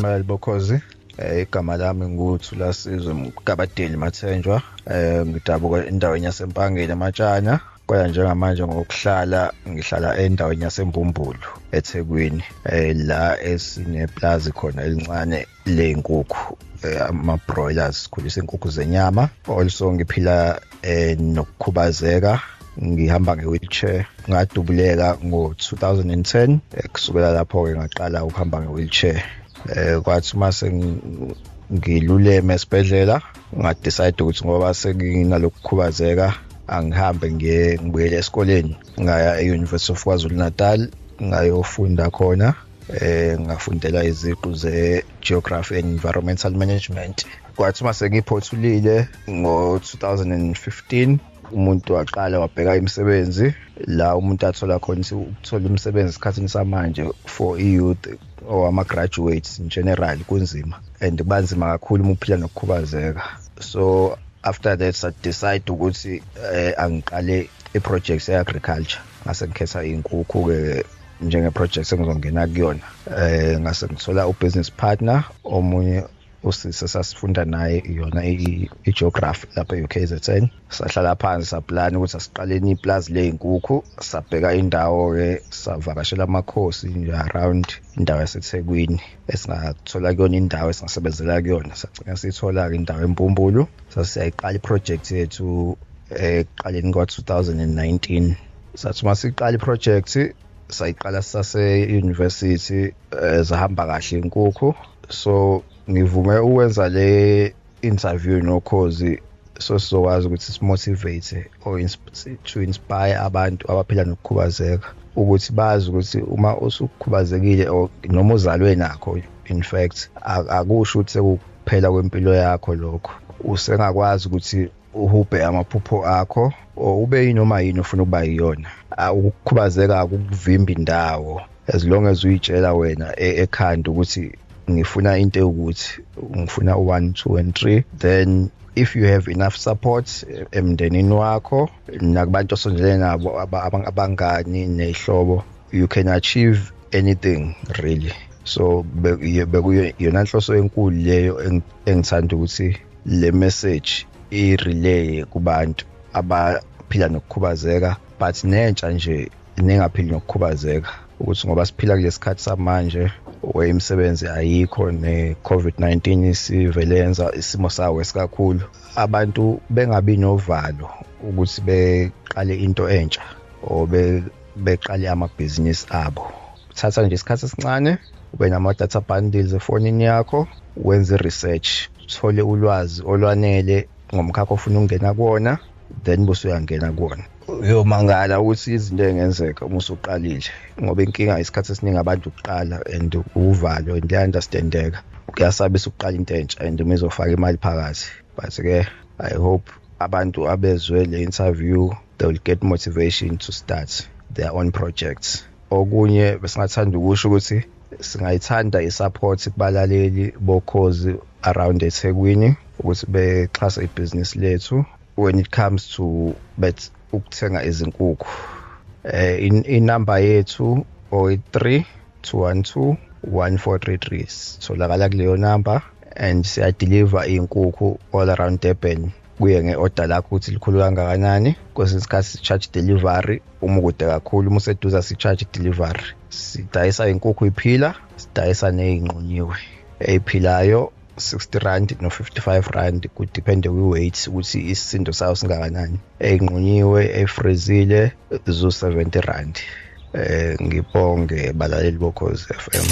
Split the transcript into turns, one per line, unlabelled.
abalaleli bokhozi eh igama lami nguThulasizwe Mgabadeli Mathenjwa eh ngidabuka endaweni yasempangeni ematshana kwaya njengamanje ngokuhlala ngihlala endaweni yasembumbulu eThekwini eh la esineplazi khona elincane leyinkukhu eh, ama broilers sikhulisa inkukhu zenyama. Also ngiphila eh nokukhubazeka ngihamba nge-wheelchair ngadubuleka ngo-2010 kusukela lapho-ke ngaqala ukuhamba nge-wheelchair. Eh kwathi mase ngiluleme esibhedlela ngadecide ukuthi ngoba senginalokukhubazeka angihambe ngiye ngibuyele esikoleni. Ngaya e-University of KwaZulu Natal ngayofunda khona eh ngafundela iziqu ze-geography and environmental management. Kwathi mase ngiphothulile ngo-2015 umuntu waqala wabheka imisebenzi la umuntu athola khona ukuthola imisebenzi esikhathini samanje for i-youth or ama-graduates in general kunzima and banzima kakhulu uma uphila nokukhubazeka. So after that sadecide ukuthi eh, angiqale i-project ye-agriculture. Ngase ngikhetha iy'nkukhu-ke njenge-project engizongena kuyona. Eh ngase ngithola u-business partner omunye usise sasifunda naye yona i-geography lapha e-UKZN sahlala phansi saplana ukuthi asiqaleni iplazi ley'nkukhu sabheka indawo-ke savakashela amakhosi nje around indawo yasethekwini esingathola kuyona indawo esingasebenzela kuyona. Sagcina siyithola-ke indawo empumbulu sasiyayiqala iproject yethu ekuqaleni kwa-2019 sathi uma siqala iproject sayiqala sisase-university um zahamba kahle inkukhu so ngivume ukwenza le interview nokhozi so sizokwazi ukuthi simotivate or to inspire abantu abaphila nokukhubazeka ukuthi bazi ukuthi uma usukhubazekile noma uzalwe nakho in fact akusho ukuthi sekuphela kwempilo yakho lokho. Usengakwazi ukuthi uhubhe amaphupho akho ube yinoma yini ofuna ukuba yiyona. Ukukhubazeka akukuvimba indawo as long as uyitshela wena ekhanda ukuthi ngifuna into ukuthi ngifuna u1 2 and 3 then if you have enough support emndenini wakho nakubantu osondelene nabo abangani nehlobo you can achieve anything really. So bekuyona nhloso enkulu leyo engithanda ukuthi le message i-relay kubantu abaphila nokukhubazeka but nentsha nje nengaphili nokukhubazeka ukuthi ngoba siphila kulesi sikhathi samanje where imisebenzi ayikho ne-covid-19 isivele yenza isimo sawo esikakhulu. Abantu bengabi novalo ukuthi beqale into entsha or beqale amabhizinisi abo. Thatha nje isikhathi esincane ube nama-data bundles efonini yakho wenze i-research uthole ulwazi olwanele ngomkhakha ofuna ukungena kuwona then bese uyangena kuwona. Uyomangala ukuthi izinto engenzeka uma usuqalile ngoba inkinga isikhathi esiningi abantu ukuqala and uvalo and liya-understandeka kuyasabisa ukuqala into entsha and uma izofaka imali phakathi. But-ke i hope abantu abezwe le interview they will get motivation to start their own projects. Okunye besingathanda ukusho ukuthi singayithanda i-support kubalaleli bokhozi around ethekwini ukuthi bexhase ibhizinisi lethu. When it comes to bet ukuthenga izinkukhu. Eh inamba yethu 03 212 1433 tholakala kuleyo number and siya deliver izinkukhu all around Durban. Kuye ngeorder lakho ukuthi likhulu kangakanani. Kwesinye isikhathi si-charge delivery. Uma kude kakhulu uma useduza si-charge delivery. Sidayisa inkukhu iphila sidayisa ney'nqunyiwe ey'philayo. 60 rand no-55 rand kudepende kwi-weight ukuthi isisindo sayo singakanani. Ey'nqunyiwe efrizile zo-70 rand. Eh ngibonge balaleli bokhozi FM